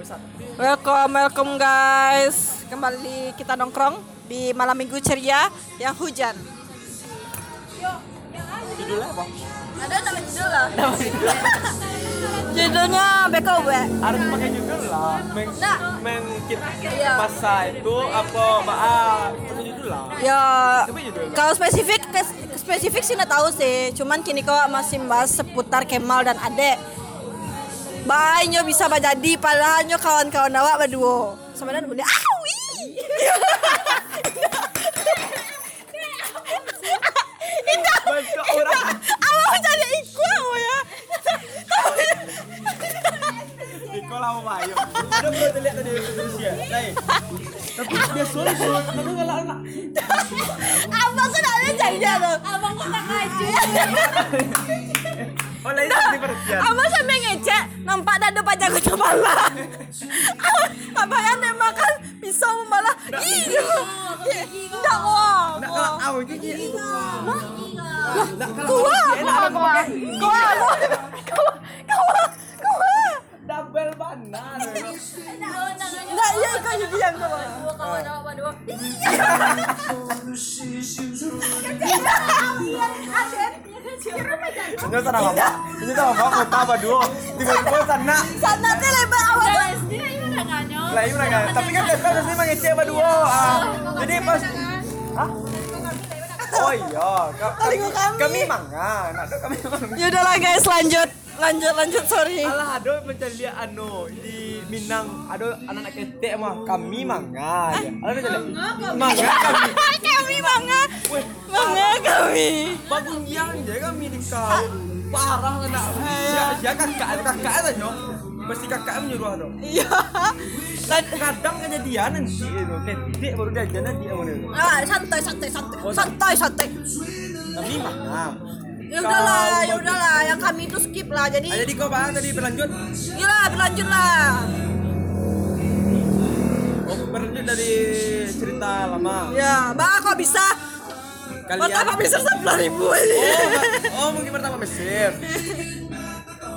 Welcome, welcome guys. Kembali kita nongkrong di malam minggu ceria yang hujan. Judulnya apa? Ada nama judul lah. Judulnya BKW. Harus pakai judul lah. Meng, Nah. mengkit Iya. masa itu apa maaf pakai judul lah. Ya, kalau spesifik spesifik sih nggak tahu sih. Cuman kini kau masih bahas seputar Kemal dan Ade. Banyak bisa jadi padahal nyo kawan-kawan awak berdua. Sebenarnya. Ah, wih. Indah. Banyak orang. Awak jadi ikut ya. Iko lah mau mayo. Ada belum terlihat tadi terus ya. Lai. Tapi dia sulit sulit. Tapi kalau anak. Abang kan ada jadi tuh. Abang kok tak ngaju? Oh lain di perhatian. Abang sampai ngecek nampak dada pajak kota. Abang yang dia makan pisau malah. Iya. Enggak wah. Nak kalau awal gigi. Kalau Kuah, enak kuah, Ini tanah apa? Ini tanah apa? Kota apa dua? Tiba-tiba tanah. Sana teh lebar awak. Guys, dia ini udah nganyol. Lah iya kan. Tapi kan kita harusnya mengecek apa dua. Ah. Jadi pas Hah? Oh iya, ka- kami, kami. kami mangga, ada kami mangga. Ya udahlah guys, lanjut. Lanjut, lanjut, sorry. Alah, macam lihat anu di Minang, ada anak-anak ketek mah kami mangga. Ya. Ada lihat. Mangga kami. kami mangga. Mangga kami. bagung yang je kami di kau. Parah nak. Ya, ya kakak, kakak aja nyo. Mesti kakak menyuruh tu. Iya. Lan- Kadang kejadian nanti itu baru dia jalan dia mana. Ah, santai, santai, santai. Oh, Santai, santai. Kami mangga. Ya udahlah, ya udahlah. Yang kami itu skip lah. Jadi, Ah, jadi kau bahas tadi berlanjut. gila, berlanjut lah. Oh, berlanjut dari cerita lama. Ya, bah kok bisa? Kalian. Pertama bisa sepuluh ribu ini. Oh, oh mungkin pertama Mesir.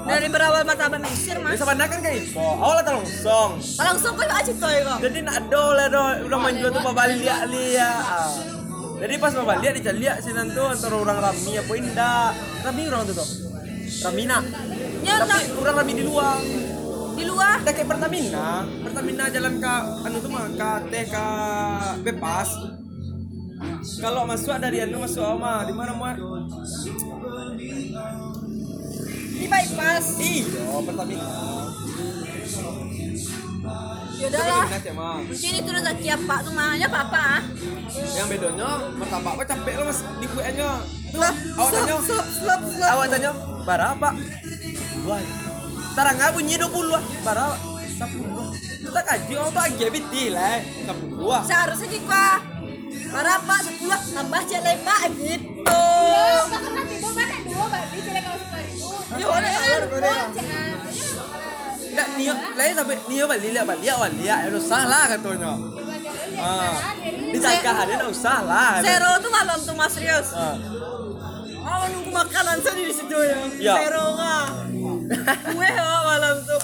Dari berawal pertama Mesir mas. sebenarnya kan kayak itu. Awalnya terlalu song. Langsung kau aja tuh ya kok. Jadi nak ada lah do, udah main jual tuh babal liat liat. Ah. Jadi pas babal liat dia liat sih nanti antara orang Rami apa indah. Rami orang tuh tuh. Ramina. Ya, Tapi orang Rami di luar. Di luar. Udah kayak Pertamina. Pertamina jalan ke anu tuh mah ke teh ke bebas. Kalau masuk dari anu masuk ama di mana mah? Di bypass. Iya, Pertamina. Ya udahlah. Pertamina cek mah. Mungkin itu rezeki apa tuh mahnya apa ah? Yang bedanya martabak apa capek lo mas di kue nya. Lah, Awak tanya, awak tanya, berapa? Dua. Tarang nggak bunyi dua puluh. Berapa? Sepuluh. Kita kaji orang tuh aja biti lah. Sepuluh. Seharusnya jika berapa sepuluh tambah cek lemak gitu. Ya udah, ya udah, ya udah. Nggak, dia lain sampai dia balik lihat balik awal lihat, ya udah salah katanya. Ah, dijaga dia nggak usah lah. Zero tuh malam tuh mas serius. Ah. Oh nunggu makanan saya di situ ya. Iya. Zero mah. Gue oh, malam tuh.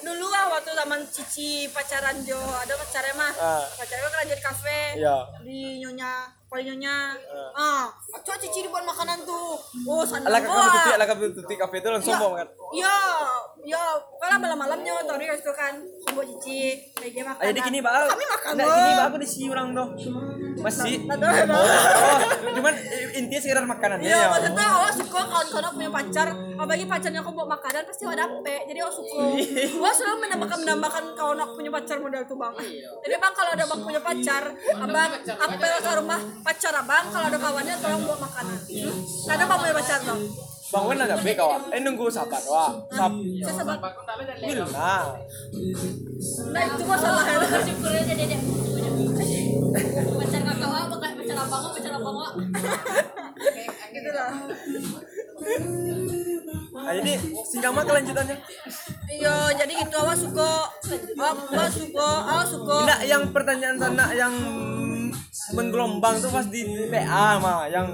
Dulu ah waktu zaman Cici pacaran Jo, ada pacarnya mah. Ah. Pacarnya kan jadi kafe. Iya. Di nyonya, poli nyonya. Ah, coba Cici dibuat makanan tuh. Oh, sana Alah kakak tuti, alah kakak tuti kafe itu langsung sombong kan. Iya, iya. Kalau malam-malamnya tori itu kan buat Cici kayak gimana Ah, jadi gini bang, Kami makan loh. gini bang aku di si orang tuh masih. Bang. Oh, cuman intinya sekedar makanannya Iya, ya. maksudnya awak suka kawan-kawan aku punya pacar, apalagi pacarnya aku bawa makanan pasti awak dapet. Jadi awak suka. Awak selalu menambahkan menambahkan kawan aku punya pacar model tuh bang. Jadi bang kalau ada bang punya pacar, abang apel ke rumah pacar abang, kalau ada kawannya tolong bawa makanan. Karena bang punya pacar bang. Bang Wen ada be kawan. Eh nunggu sabar wah. Sab. Saya sebab, Bila. nah itu masalah ya. Bersyukur aja. Pacar kakak wak, pakai pacar abang wak, pacar abang wak. Gitu lah. Nah, jadi singkat mah kelanjutannya. Iya, jadi gitu awak suka, awak suka, awak suka. Enggak yang pertanyaan sana yang menggelombang tuh pas di PA mah yang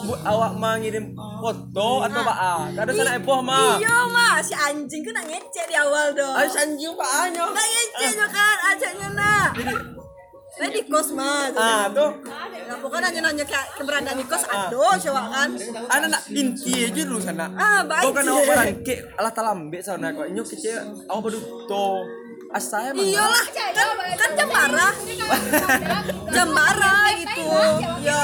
bu, awak mah ngirim foto atau Ah. PA kada sana epoh mah Iya mah si anjing kan nak ngecek di awal dong. ay sanju PA nya Nak ngecek juga kan ajaknya nak. Saya di kos mah. ah tuh Nah, bukan nanya nanya ke keberadaan di kos Ah. aduh coba kan. anak nak inti aja dulu sana Ah, baik. kau kan awak barangke alah talambe sana kau nyok kece awak beduto asaya mah Iyalah kan kan jam marah. jam marah gitu. Ya.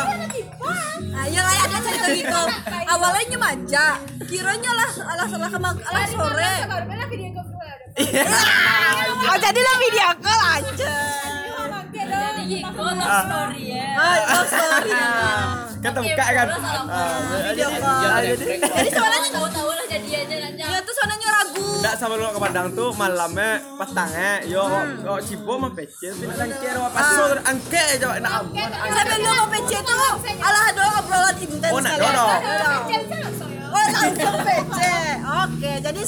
Nah, ya lah ada cerita gitu. Awalnya nyemaja, kiranya lah alah salah kemang alah sore. Ke ke. Oh jadilah video call aja. Jadi story ya. Ah, oh sorry. kan terbuka kan Ah, Video jadi call. jadi Jadi sebenarnya Tahu-tahu lah jadiannya dia tuh soalnya ragu. Nggak sama lu ke Padang tuh malamnya petangnya yo yo cibo mah pece nak kira apa paso angke aja nak ampun Sampai lu mau PC tuh alah ada obrolan intens Oh, nak ya. Dodo. Oh, langsung PC. Oke, jadi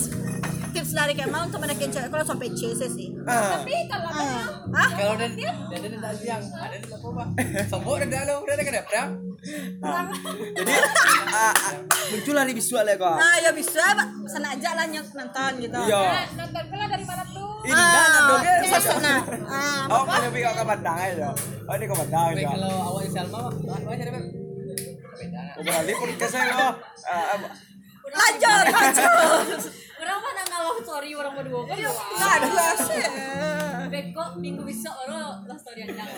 tips dari Kemal untuk menekan cewek kalau langsung PC sih. Ah. Tapi kalau Ah. Hah? Kalau dan dan dan tak siang, ada di apa pak? Sombong dan ada udah ada kan ya? Ah. jadi ah, ah, muncul dari visual ya kok Nah, ya bisa, Pak. Sana aja lah nyok nonton gitu. iya nonton pula dari mana tuh? Ah, sana. Ah, oh kalau pergi ke Padang aja oh ini ke kalau awal Salma apa? Beda. saya Ah, ah, lanjut, lanjut. Orang mana ngalah story orang berdua kan? Nggak ada sih. Beko minggu bisa orang lah story yang jangan.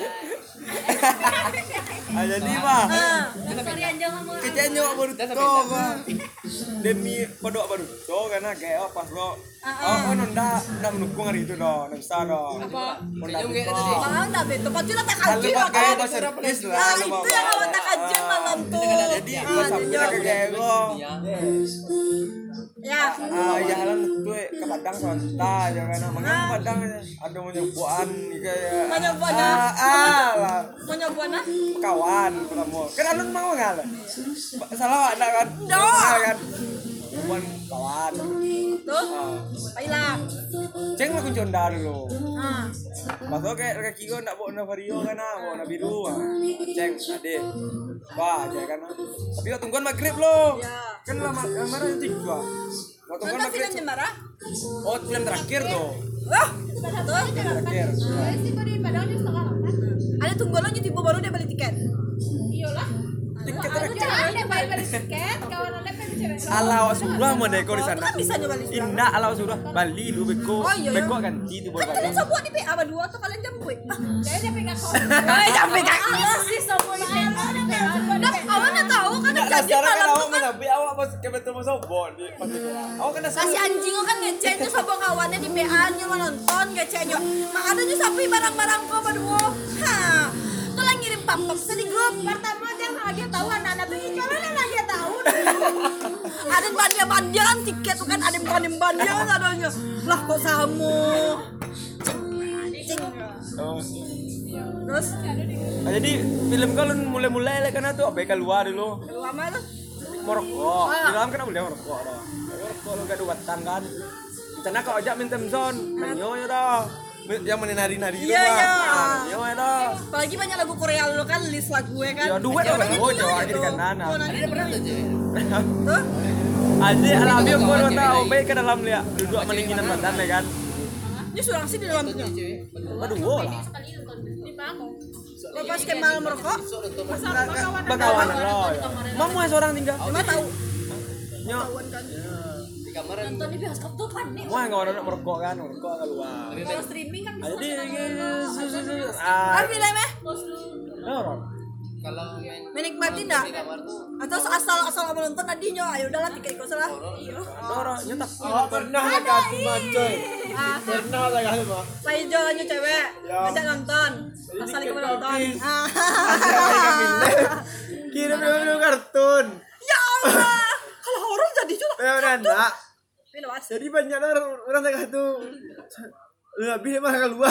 ah, jadi mah Ah, Story yang jangan mau. kecil nyok baru kok demi kodok baru to karena kayak oh pas lo oh oh nonda nonda mendukung hari itu dong nonda dong nonda Juga itu tadi. Bang, dah betul. Pasti lah tak Kalau kaji lah kan. bahasa servis lah Nah, itu mau yang awak tak kaji malam tuh. jadi Ah, kita kayak gue Iya. Ya. ah ya halan itu ke Padang sonta ya kan makanya ke Padang ada menyebuan kayak Menyebuannya? ah ah lah nah? kawan kamu kan alun mau nggak lah salah ada kan Nggak. Nggak kan Bukan kawan Tuh. ah Baiklah. ceng lah kunconda dulu Ah. Pasal kayak kaki gue nak bawa na vario kan ah, bawa na biru ah. Ceng, ade. Wah, aja kan. ah. Tapi kau tungguan maghrib lo. Ya. Kan lama lama nanti gua. Kau tungguan maghrib. filmnya marah? Oh, film terakhir tuh. Wah, tuh. Terakhir. Delapan. Ada tunggu lo tiba baru dia beli tiket. Iyalah. Tiket deh bayar tiket. Kawan anda pengen cewek. Ala awak sudah mau deko di sana. Kan bisa nyoba di sana. Indah ala awak sudah Bali lu beko. Oh, iya, iya. Beko ganti tuh Kan buat kalian semua di PA berdua tuh kalian jam gue. Saya udah pegang kau. Eh, jam pegang. Iya sih semua ini. Dah, awak nggak tahu kan jadi dasar kan malam awak kan. mana bi awak pas ke betul mau sobon di pas itu. Awak kan dasar. Kasih anjing kan ngecek tuh sama kawannya di PA nya mau nonton ngecek nyo. Mak ada nyo sapi barang-barang kau berdua. Hah. Tuh lah ngirim pap-pap di grup. Pertama jangan lagi tahu anak-anak tuh kalau lagi tahu. ada bandia bandian tiket tuh kan ada bandia bandian adanya lah kok. Oh. terus Nah, jadi film kau mulai-mulai lah kan tuh apa keluar dulu. lama tuh merokok Ah. di dalam kan boleh merokok dah merokok lu gak duatan kan karena kau ajak minta son menyo ya dah yang menari nari itu Iya, Bang. iya. Ah, menyo ya dah apalagi banyak lagu Korea lu kan list lagu gue kan? Ya duet lah kan oh jawa aja di kanan Oh, nanti Ada pernah tuh cewek. tuh aja alami lu cewek tahu baik ke dalam lihat. Duduk meningginan badan ya kan? Ini surang sih di dalam tuh Cewek. aduh wow lah. pas kemal merokok. Bakawan lo ya? Yang seorang tinggal. Cuma tahu. Nyo Kamar Nonton di bioskop tuh panik. wah nggak orang merokok kan merokok keluar Kalau streaming kan bisa. jadi ah. Ah filmnya ya? Orang kalau menikmati enggak atau asal asal mau nonton tadi nyo ayo udahlah tiket ikut salah. Iya. Doro, nyetak. Oh, pernah lah kasih macoy. ah. Pernah lah kasih mah. saya jualannya cewek. Ajak nonton. Asal ikut nonton. Ah. Kirim dulu kartun. ya Allah. Kalau horor jadi juga Ya udah enggak. Ini was. Jadi banyak orang orang tak tuh. Lebih mah keluar.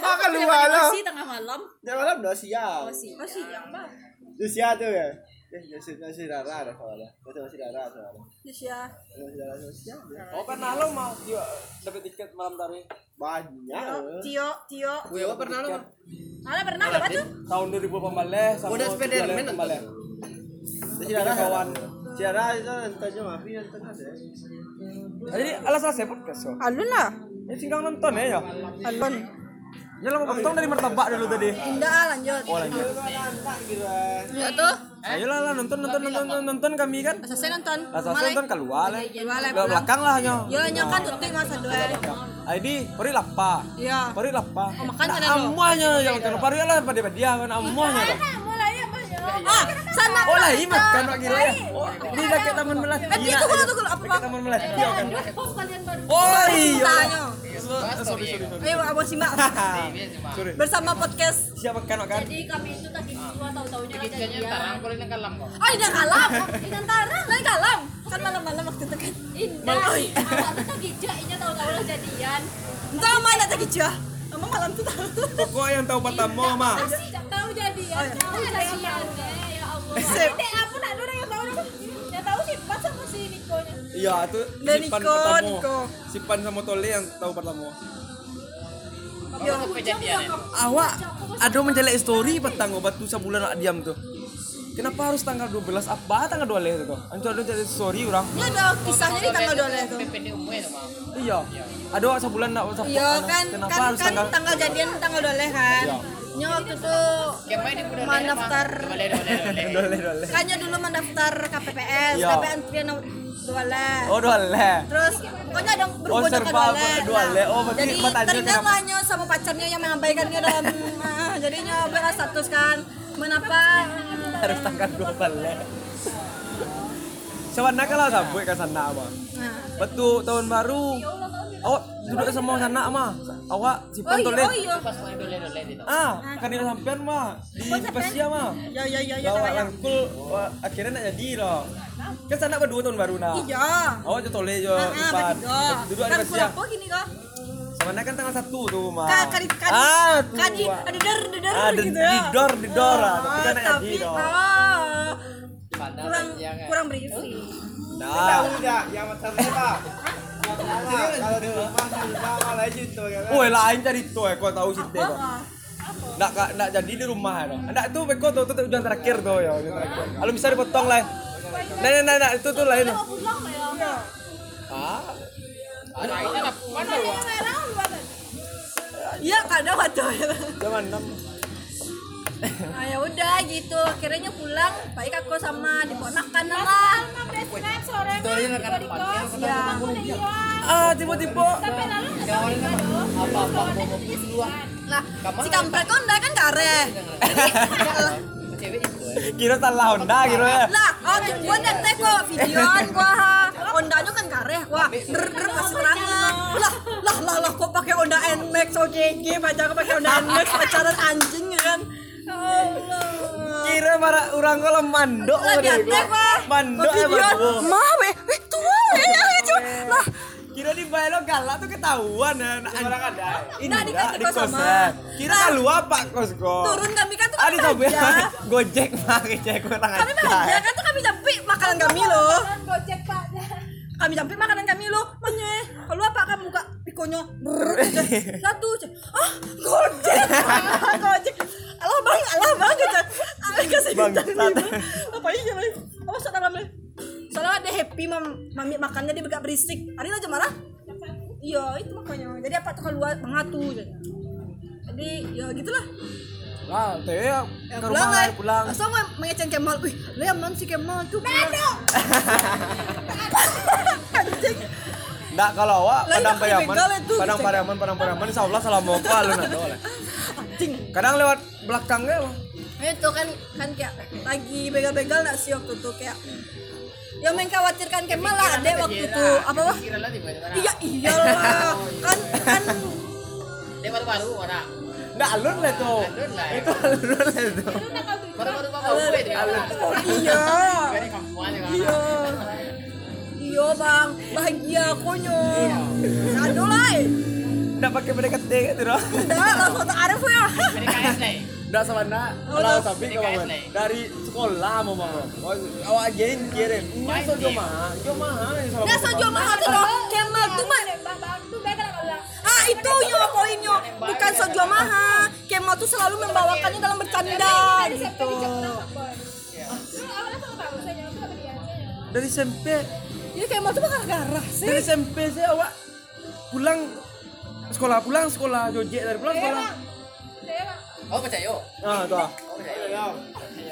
Mah keluar lo. Masih tengah malam. Ya malam dah siap. Masih. Masih yang bang. Itu siap tuh ya. Eh, masih masih rara ada soalnya. Masih masih rara soalnya. Iya. Masih rara siap. Oh pernah lo mah dia dapat tiket malam tadi. Banyak. Tio, Tio. gue apa pernah lo Mana pernah apa tuh? tahun 2000 balik sama Udah Spiderman balik Ciara kawan. Ciara itu nontonnya mafi nonton ada. Jadi alas selesai podcast so Alun lah. ya tinggal nonton ya ya Alun. ya lo potong dari martabak dulu tadi Indah lanjut. oh lanjut Ya tuh. ayo lah lah, nonton nonton nonton nonton, kami kan Selesai nonton. Rasa nonton keluar lah Keluar lah, ke pulang. belakang lah nyo Ya nyokan tutik masa dua. ID peri lapa Iya. peri lapa Oh, makan Nah, ada lo. amuahnya yang kan pari lah pada dia kan amuahnya Ah, sana oh lah iya pak kira ya oh di dekat taman melati Eh, itu kalau tuh apa bang? taman kan Oh, baru oh iya Tanya. sorry sorry sorry Ayo Abang simak bersama podcast. siapa kan kan Jadi kami itu tadi dua tarang kalau ini kalam kok. Oh, ini kalam. Ini antara, lagi kalam. Kan malam-malam waktu itu kan. Indah. Awak tuh tadi inya tahu-tahu lah jadian. Entah gitu ya. Emang malam tuh tahu. pokok yang tahu pertama mah Sip. Dek, aku nak yang tahu. Yang tahu sih pas sama si Nikonya. iya itu Dan Sipan Niko, pertama Niko. Sipan sama Tole yang tahu pertama ini? awak ada menjelek story petang obat tuh sebulan nak diam tuh Kenapa harus tanggal 12 apa tanggal 12 itu tuh? Anco ada jadi story orang. Ini ada kisahnya di tanggal 12 tuh. PPD umumnya itu. Iya. Ada sebulan nak WhatsApp. Iya kan, Kenapa kan, harus kan tanggal tanggal jadian tanggal 12 kan. Iya. Nya waktu itu mendaftar. Kayaknya dulu mendaftar KPPS, tapi antrian dole. Oh dole. Terus pokoknya ada berbodoh ke serba dole. dole. Oh, berarti Jadi lah Nyo sama pacarnya yang mengabaikannya dalam ah, jadinya beras status kan. Menapa Harus tanggal 12. Sawana kalau sampai ke sana mah. Nah. Betul tahun baru. Awak duduk sama sana mah. Awak Oh Sipan iya, Tole. oh iya. Pas main dole-dole itu. Ah, kan di sampean mah di Pasia mah. Ya ya ya ya wah, akhirnya nak jadi loh. Kan sana berdua tahun baru nah. Iya. Awak jo tole jo Ah, ah, Ipan. bertiga. Duduk di Kan Pasia. gini kok. Sama kan tanggal satu tuh mah. Ka kadi kadi Ah, tuh. kadi ada dar ada dar Ah, gitu di ya. dor di dor ah. Tapi kan nak jadi tapi dong. ah, Padahal kurang jangan. kurang briefing. Nah. Udah, yang pak. Kalau di rumah ya. Woi lain jadi tuh kau tahu sih kok. Nggak nggak jadi di rumah ya. Nggak tuh beko tuh tuh ujian terakhir tuh ya. Kalau bisa dipotong lah. Nah nah nah, itu tuh lain. Ah? Iya kadang ada ya. zaman enam. Nah, ya udah gitu akhirnya pulang baik aku sama diponakan lah sore Story mah rekan di depan. kos. ya Ah tiba-tiba. Sampai lalu awalnya apa-apa mau lah si kampret konda kan kare Cewek itu. eh. Kira salah Honda kira ya. lah oh gua nete kok videoan gua ha. Hondanya kan kare wah der der masih terangan lah lah lah lah kok pakai Honda Nmax OGG baca kok pakai Honda Nmax pacaran anjing ya kan? Ya Allah Kira para orang kalau mandok Mandok ya videoan berdua. mah weh weh tua. Weh ya gitu lah. Kira di Baelo galak tuh ketahuan ya. Nah, orang ada. Ini Nah, di kos kosan. Kira keluar Pak kos kok. turun kami kan tuh Ada sampai bahagia. Gojek mah Gojek orang kami bahagia kan tuh kami jampi makanan kami loh. Kan gojek pak. kami jampi makanan kami loh. Mana kalau apa kamu buka pikonya brrrr, satu ah gojek gojek alah bang alah bang gitu. Alah kasih Bangsat. apa ini bang apa soal dalamnya soalnya dia happy mam mami makannya dia agak berisik. Hari aja marah? Iya itu makanya. Jadi apa tuh keluar mengatu jadi ya gitulah. Lah, teh ya, Ya, ke rumah lah. lah, pulang. Langsung mengecen Kemal. Wih, lu yang mana si Kemal tuh. Anjing. Nggak kalau awak padang pariaman, itu, padang pariaman, padang pariaman, insya Allah salam moka lu nado lah. Anjing. Kadang lewat belakangnya mah. Itu kan kan kayak lagi begal-begal nak sih waktu itu kayak yang mengkhawatirkan Kemal lah adek waktu itu apa wah iya iyalah kan kan Dia baru-baru orang. Nggak alun lah. Alun ya. Itu alun lah itu. Baru-baru bawa gue dia. oh, iya ya. iya iya bang bahagia aku nyo aduh lah Nggak pakai PDKT gitu dong. udah langsung tak arif ya. Nggak sama nak, Oh, kalau tapi kalau dari sekolah mau mau. Oh, Awak ajain kirim. Ini so joma, joma salah. Nggak sojo mahal tuh loh Kemal tuh bilang. Ah itu yo poinnya bukan sojo mahal Kemal Kemal tuh selalu membawakannya dalam bercanda gitu. Sama sama. Dari SMP, Ya Kemal tuh bakal garah sih. dari SMP saya awak pulang sekolah pulang sekolah jojek dari pulang sekolah. Oh percaya. Ah, tuh. ah. Oh percaya.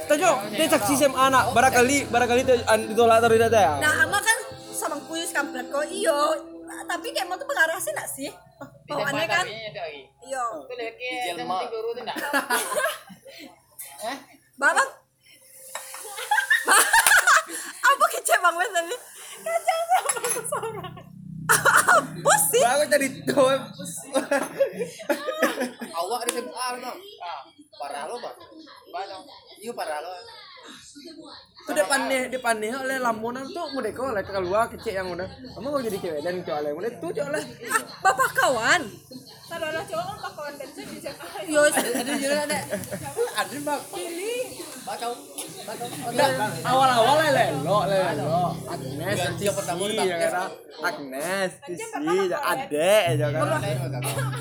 Tajo, dia saksi SMA anak. Barangkali barangkali itu ditolak atau tidak ya. Nah, ama kan sama kuis kampret kok iyo. Tapi Kemal tuh pengarah sih nak sih? Bawaannya kan? Iyo. Jelma. Babang. Apa kece bang Wes tadi? Kacau sama seorang. Apa sih? Bagus tadi tuh. Awak di SMA no. Parah lo, Pak. Parah. Iya parah lo. Tuh dia pandai oleh lamunan tuh mau deko oleh keluar kecil yang udah. Kamu mau jadi cewek dan cowok oleh mulai tuh cowok oleh. Ah, bapak kawan. Saudara cowok kan bakalan dari saya di SMA. Yo, Ada juga ada. Ada bang. Bakau. Bakau. Enggak. Awal-awal lelo, lelo. Agnes, yang pertama ya Agnes. kan? Agnes, Sisi, ya ade, ya kan?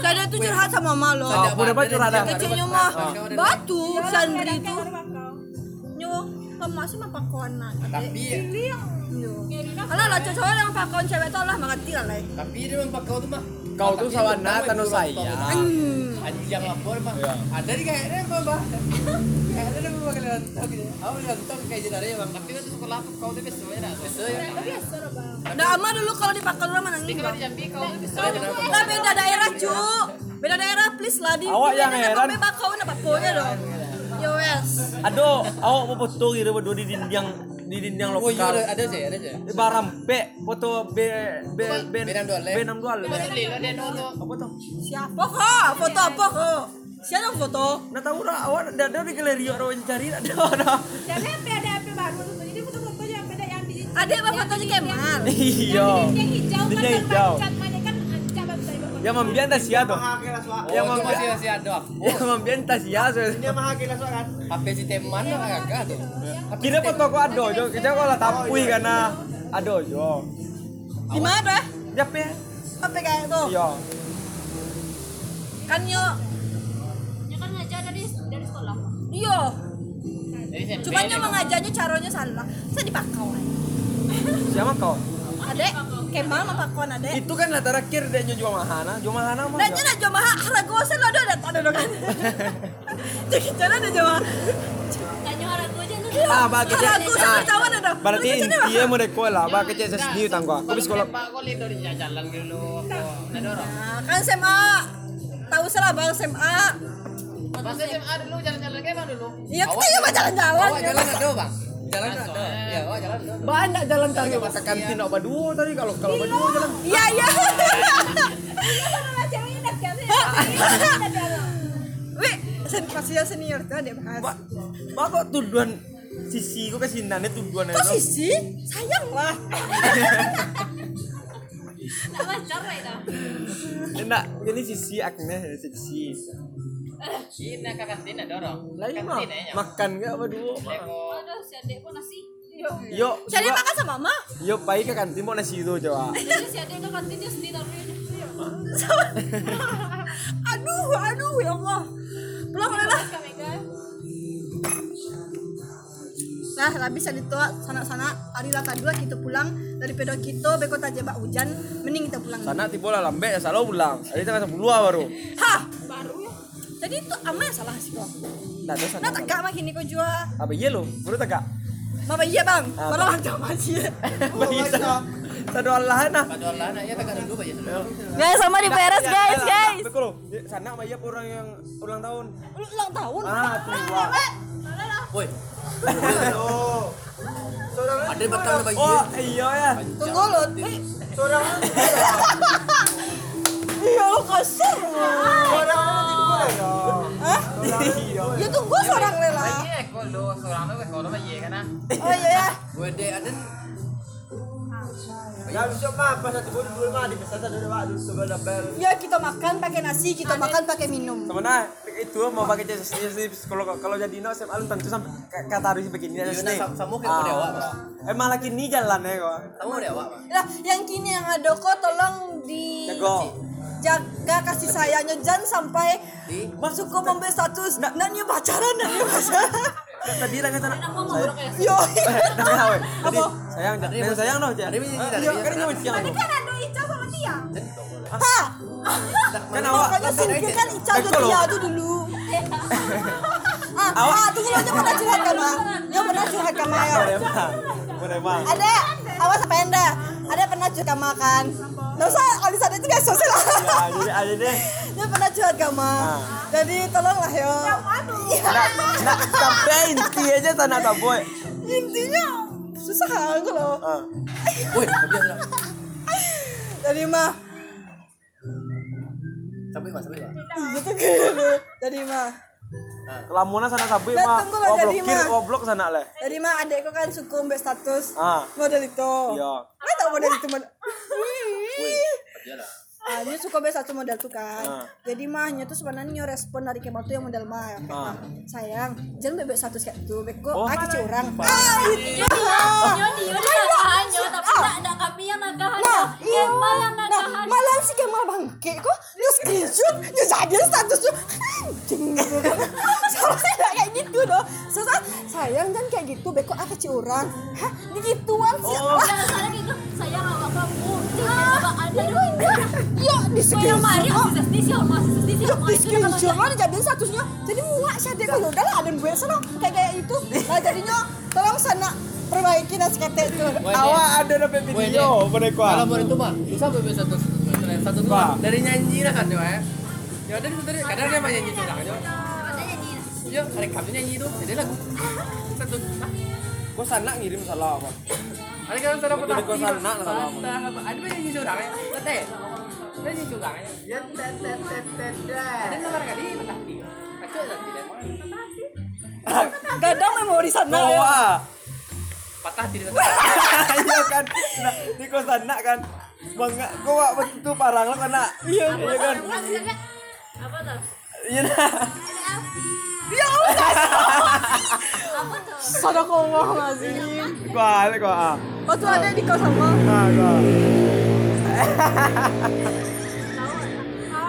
saya tuh curhat sama mama lo. Oh, udah apa curhat? Kecilnya mah batu, Sandri Kan bakal. Nyo, kamu masih mah pakuan nak. Tapi. Alah lah cowok yang pakuan cewek tuh lah mengerti lah lah. tapi dia memang bakau tuh mah. Kau tuh sawana tanu saya. Anjing lapor mah. Ada di kayaknya apa bah? Kayaknya kalian tahu gitu. Aku nonton kayak jadi ya bang. Tapi itu sekolah aku kau tuh biasa ya. Biasa ya. Nah, ama dulu kalau di Pakal rumah nangis bang. Jambi kau biasa. Nah, beda daerah cu. Beda daerah please lah di. Awak yang di- heran. Tapi bakau na paponya dong. Yo wes. Aduh, awak mau foto gitu berdua di dinding di dinding Oh iya lokal. ada ada sih ada sih. Di Barampe, foto B B B B62 le. B62 le. Apa tuh? Siapa kok? Foto apa kok? Siapa foto? Nah tahu dah awak ada di galeri orang cari ada ada. Jadi HP ada HP baru tuh. Jadi foto-foto yang beda yang di Ada apa fotonya Kemal? Iya. yang hijau Yang kan hijau. Yang membian tas ya tuh. Yang itu masih membian masih ada. yang membian tas ya. so. Dia mah hakil kan. HP si teman lah agak tuh. Kira foto ko ado jo, kita kalau tapui karena ado jo. Di mana? Jape. Apa kayak tuh? Iya. Kan yo. Ya kan ngajar dari dari sekolah. Iya. Dari SMP. Cuma nyo mengajarnya caranya salah. Saya di Pakau. Siapa kau? Adek, Kemal mah Pakauan adek. Itu kan lah terakhir dia jual mahana, jual mahana mah. Nah, nyana jom ha harago sa lo do dat ada kan. Jadi cara ada jom. Tanya orang gue aja nanti. Ah, dia. Harago sa Ah, ada. Berarti intinya mau deko lah, bagi dia sendiri tangguh. Aku bis kalau Pak kau lihat dari jalan dulu. Nah dorong. Kan SMA. Tahu salah bang SMA. Pas SMA dulu jalan-jalan kayak mana dulu? Iya, kita juga jalan-jalan. Awak jalan ada bang. Jalan ada. Iya, awak jalan ada. banyak jalan cari masa kantin apa dua tadi kalau kalau jalan. Iya, iya. Sama ceweknya dah biasa. Wih, sen masih senior tuh adek bahas. Ba, ba kok tuduhan sisi kok kesinannya tuduhan Kok itu. sisi? Sayang lah. Enggak, ini sisi Agnes sisi. Ini ke kantin ada dorong. Lain mah makan gak berdua. mah. Aduh si adek pun nasi. Yo, Jadi makan sama mama. yo baik ke kantin mau nasi itu coba. Jadi si adek ke kantin dia sendiri taruh aduh, aduh ya Allah. Pulang boleh lah. Nah, habis itu sana-sana hari laka dua kita pulang daripada kita beko taja bak hujan, mending kita pulang. Sana tiba lah lambe ya salah pulang. Ada tengah sepuluh baru. Hah, ya. Jadi itu ama salah sih kok. Nah, terus Nah, tegak mah kini kau jual. Apa iya lo? Baru tegak. Mama iya bang, Ah, baru macam masih. Bisa. Satu Allah nah. Pada lah, ya tak ada dulu aja. Guys, sama di beres guys, guys. Betul loh. Di Sana Maya orang yang ulang tahun. Ulang tahun. Ah, tua. Woi. Saudara ada batang bagi. Oh, iya ya. Tunggu lo. Saudara Iya lo kasar. saudara boleh dong. Hah? Iya. Ya tunggu seorang lela. Iya, kalau seorang tu kalau mah iya kan. Oh iya ya. Gue deh ada Ya bisa mah pas satu bulan dulu mah di pesan ada waktu sebelah bel. Ya kita makan pakai nasi, kita makan pakai minum. Sebenarnya itu mau pakai jas kalau kalau jadi no SMA lu tentu sampai kata harus begini aja sih. sama kayak awak, Pak. Emang lagi ini jalan ya kok. Kamu awak, Pak? Nah, yang kini yang ada kok tolong di Jago. Jaga kasih sayangnya jangan sampai masuk ke membeli status nak nanya pacaran nanya pacaran Tadi lah kata yo. Tadi Apa? sayang. Nah, sayang noh, Cak. Ada yang nyanyi, ada Iya, yang kan nyawa siang Tadi kan ada Ica sama Tia. ha Kan awak singkirkan Ica Kan dan kalau- Tia itu dulu ah, ah tunggu aja pernah curhat sama dia pernah curhat sama ya Boleh, Bang. Ada awas apa anda ada pernah curhat sama kan nggak usah Alisa ada itu gak sosial Ya, jadi ada deh. dia pernah curhat sama jadi tolonglah yo. Nak, nak sampai inti aja tak nak tak boy. intinya susah aku loh. Ah. Woi, biar lah. jadi mah Sampai mas, sampai mas. iya tuh gitu jadi mah Lamunnya sana sabi Dan mah. lah, mah. oh, blok sana leh. jadi mah adekku kan suka mbak status Ah. model itu Iya. nggak tahu model itu model Biar lah. Ah, dia suka best satu model tuh kan. Ah. Jadi mahnya tuh sebenarnya respon dari Kemal tuh yang model mah. Ah. Sayang, jangan bebek satu kayak tuh. Beko, Oh. ah kecil orang. Ah, itu. Nyoni, nyoni nakahannya, tapi ada kami yang. Nah, iya. Nah, nakahan. malah si Kemal bangke kok. Dia screenshot, dia jadi status. Anjing gitu kan. Seharusnya kayak gitu dong. Susah, sayang jangan kayak gitu. Beko, ah kecil orang. Hah, digituan sih. Oh. Gitu. Sayang awak kamu. Ada. Iya, di asis di. Iya, screenshot lah dijadiin statusnya jadi muak sih adek kalau udah lah ada gue sana kayak kayak itu nah jadinya tolong sana perbaiki dan skate itu Awak ada Woi, video mereka. Kalau mau itu mah, susah bebek satu satu dari nyanyi lah kan ya. Ya ada itu tadi, kadang dia mah nyanyi curang aja. Iya, hari kamu nyanyi itu, jadi lagu satu. Kok sana ngirim salah apa? Hari kan kosan nak? Ada mah nyanyi curang ya, tete. Ada nyanyi curang ya. Ya tet tet tet tet. Ada nomor kali memori sana ya Bawa. Patah hati. Iya kan. Nah, di kosan nak kan. Bangga, kok wak betul parang lo kan nak? Iya, iya kan. Apa tuh? Iya nah. Apa tuh? sadaqallah Gua, gua. ah. oh tuh ada di kau sama Ah, gua.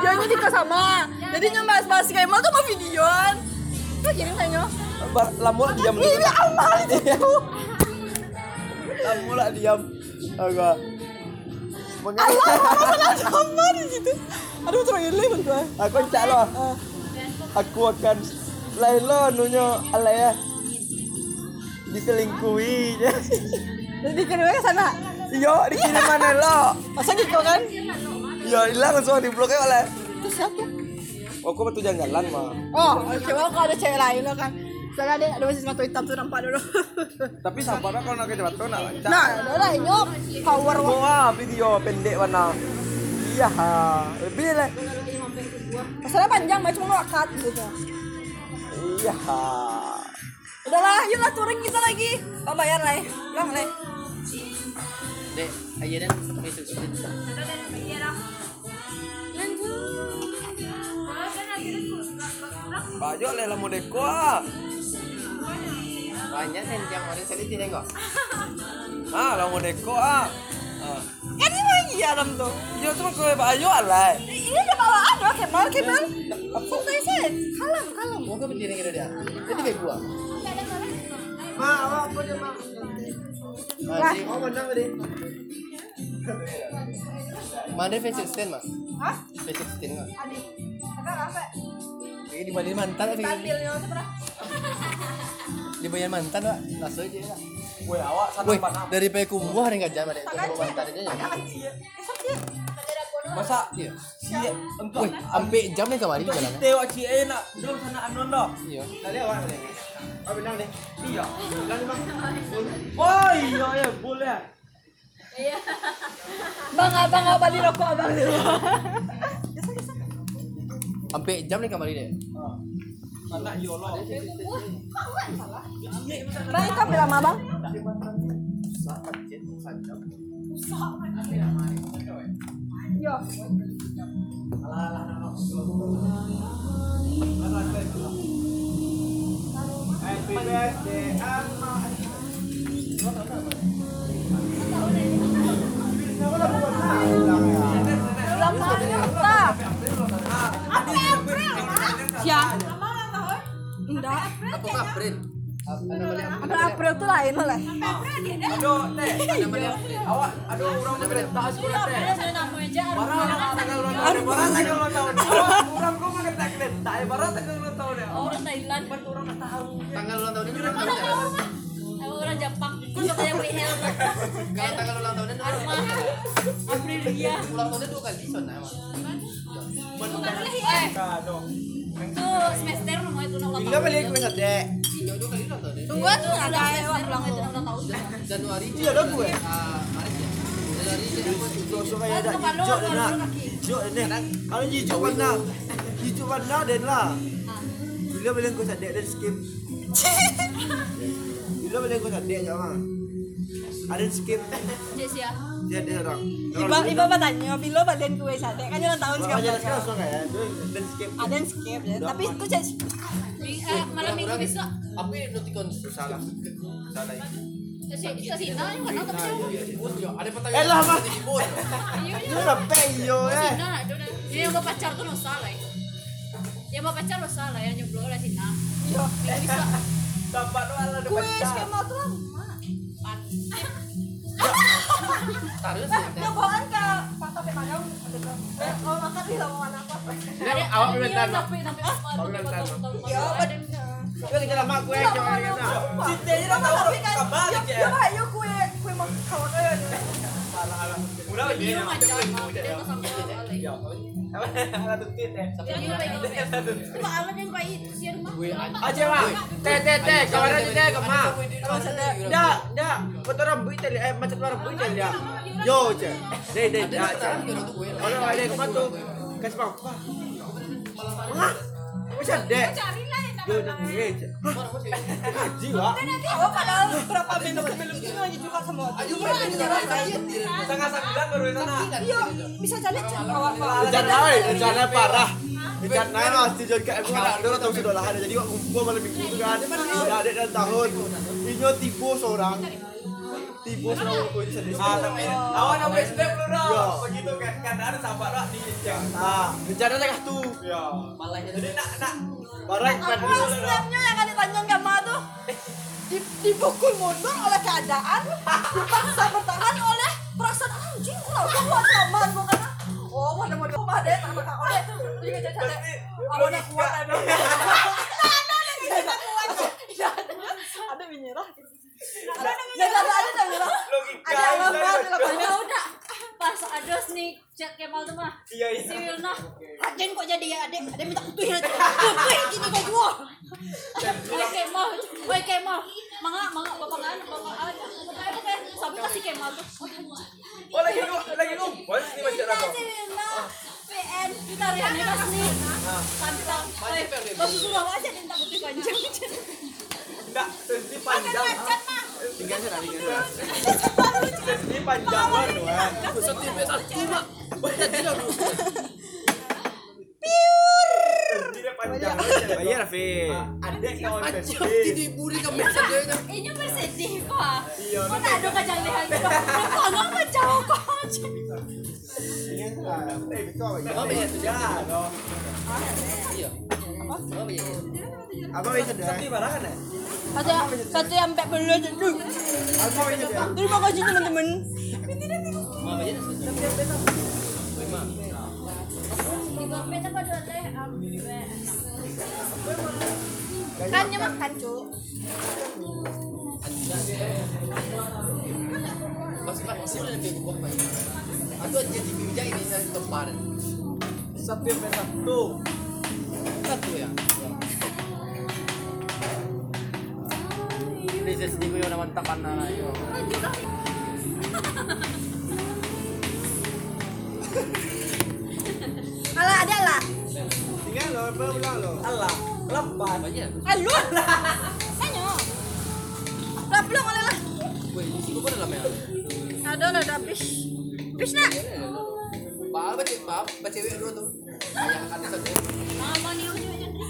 nya di kau sama jadi nyembahas bahas kayak mau tuh mau videoan Lu kirim kayaknya Lamun diam ini amal itu Lamun lah diam. Ah, gua. Bangga. Allah sama di situ aduh lagi bentuk Aku cak lo. Aku akan lain lo nunyo alay ya. Diselingkuhi. jadi dikirimnya ke sana Yo, dikirim mana lo? masa gitu kan Yo, hilang langsung di bloknya oleh. terus siapa Oh, aku betul jalan mah. Oh, coba kalau ada cewek lain lo kan. Soalnya ada ada masih sepatu hitam tuh nampak dulu. Tapi sabarnya kalau nak kerja batu nak nah, ada lah nyok power wah. Video pendek mana? Iya, lebih lah. Masalahnya panjang, cuma nggak cut gitu. Iya. Udahlah, yuk lah touring kita lagi. Kau bayar lah. Ulang lah. Dek, ayo dan besok Baju leh lah modeko ah. banyak kan yang orang sekali tidak kok. Ah, lah modeko ah. Ah. Kan ini mah iya tuh. Yo cuma kau baju alay. Ada bawaan loh, Kemal, Kemal. Santai sih, kalem, kalem. Mau ke berdiri kira dia. Jadi baik gua. Lah, Oh, menang tadi. Mana face stand mas? Hah? Face stand nggak? Adi, sekarang apa? Ini di mantan tapi Tampilnya pernah. mantan pak langsung aja ya. Woi, awak panah. dari Payakumbuh hari nggak jam ada itu mantan aja ya. Masa Iya. si engkau Woi, sampai jam nih kemarin di jalan. Tewak si eh nak dong sana anon dah. Iya. Tadi awak tadi. Oh, menang deh. Iya. Nih, Bang. Oh iya ya boleh. Bang, abang, abang di rokok abang dulu. Sampai jam nih kemarin deh. Sana yolo. Bang, itu ambil lama bang. Yo. Happy birthday, Amma. Ulang. April, April. Enggak. Atau April. April tuh lain lah. Aduh, teh. Awak, aduh orang mau teh. Barang tanggal ulang tahun, barang tanggal ulang tahun. Orang mau kereta, eh, barang tanggal ulang tahun ya. Orang Thailand. Kan orang nggak tahu. Tanggal ulang tahun ini orang tahu ya? Aku orang Jepang. Kok beli helmet. Kalau tanggal ulang. Aprilia. ulang tahunnya dua kali sana emang. Eh, Kado. tuh semester rumah itu ulang Tinggal balik ke dek. Tunggu tuh Udah ada semester ulang itu ulang tahun. Januari. Iya dong gue. Ah, Maret ya. Januari kayak ada hijau dan nak. Hijau dan nak. Kalau hijau warna, hijau warna dan lah. Bila balik ke dek dan skip. Bila balik ke dek jangan. Ada skip. Jess ya. Dia dia orang. Iba iba bertanya, bila balen kue sate kan ulang tahun sekarang. sekarang langsung kayak dan skip. Ada yang skip ya. Tapi itu jadi Eh, malam minggu besok. Apa yang notikon Salah. Salah. Kasi kasi na yung ano tapi. Ada Eh. Iya. Sina, itu na. Yung pacar salah. eh. Yung pacar salah, yan yung blog lah sina. yo. Besok. Dapat ada tuh lama. Pan. Taruh sih. Ya bawaan ke Pak Tapi Magang. Eh, kalau makan di lawan apa? Ini awak pimentan. Tapi tapi Ya, badan. Kita tinggal lama gue jangan kena. Cintanya dah tahu Tapi kan, kebalik ya, ya. ya, ayo kue kue mau kawan eh. Udah lagi. Iya macam dia tuh sama Ada tutit ya. Cuma alam yang baik itu sih rumah. Aja lah. Teh teh teh, kawan aja teh? Dah, dah. Rambut eh macam rambut tadi ya. Yo, cek. Deh, deh, dah. Kalau ada ke mana tuh? Kasih. Wah, macam dek. Yo, wah. Oh, padahal berapa minum sebelum itu lagi juga sama. Ayo, Setengah sembilan baru di sana. Iya, bisa jadi naik, hujan naik parah. Hujan naik mas, tujuan ke aku ada orang tahu sudah lah ada jadi malam minggu itu kan. Ada dan tahun. Inyo tibo seorang. Tibo seorang aku itu sedih. Ah, tapi awak nak SD dah. Iya. Begitu kan keadaan sahabat dah di jam. Ah, tengah tuh. Ya. Jadi nak nak Barang kan Apa yang akan ditanya Gama tuh? Di- Dipukul mundur oleh keadaan, dipaksa bertahan oleh perasaan anjing. Kenapa gua selamat gua kata? Oh, mana mau rumah deh, sama kak oleh tuh. Jadi. Apa nak kuat ada? Ada ada kita kuat. Ya, ada binyerah. Ada ada ada ada logika. Ada ada Udah. Pas ada nih chat Kemal tuh mah. Iya iya. Si Wilna. Rajen kok jadi adek, adek minta kutuin aja. Kutuin gini gua. Woi Kemal, woi Kemal. Mangga, mangga bapak kan, bapak ada. Sampai kasih Kemal tuh. Oh lagi lu lagi lu. Bos ini macam apa? Si Wilna. PN kita nih. Pantang. Woi, bapak suruh aja minta putih panjang. Enggak, sensi panjang. tinggal sana tinggal. Sensi panjang lah doang. Setiap satu mak. Dia panjang. Bayar, Fi. Ada kawan Anjir, sensi. di buri kamu saja. Ini bersedih kok. Iya, Kok ada kajang lihat gitu. Kok nggak macam kok. Eh, kau ya. Ya, no. Iya. Apa ya? Apa bisa dah? Tapi barangan ya? Satu satu sampai bisa dah? Terima kasih teman-teman. Kan makan cuk. Masih. Nama tapan nana yo. Alah ada lah. Tinggal lo, apa ulang lo? Allah, lepas. Alun. Ayo. Lah belum ada lah. Sih gue pada lama ya. Ada lah ada bis. Bis nak. Pak, baca, pak, baca cewek dulu tuh. Ayah kan satu. Mama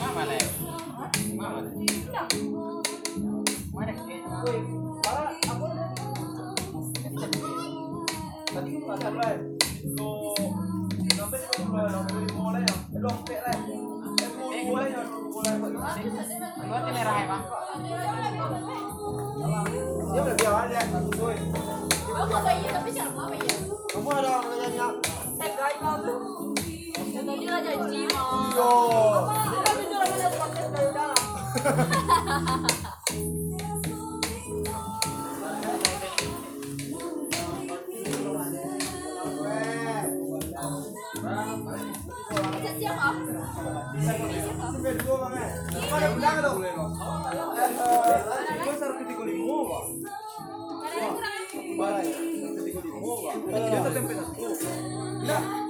Mama le. Mama. Mana Balik.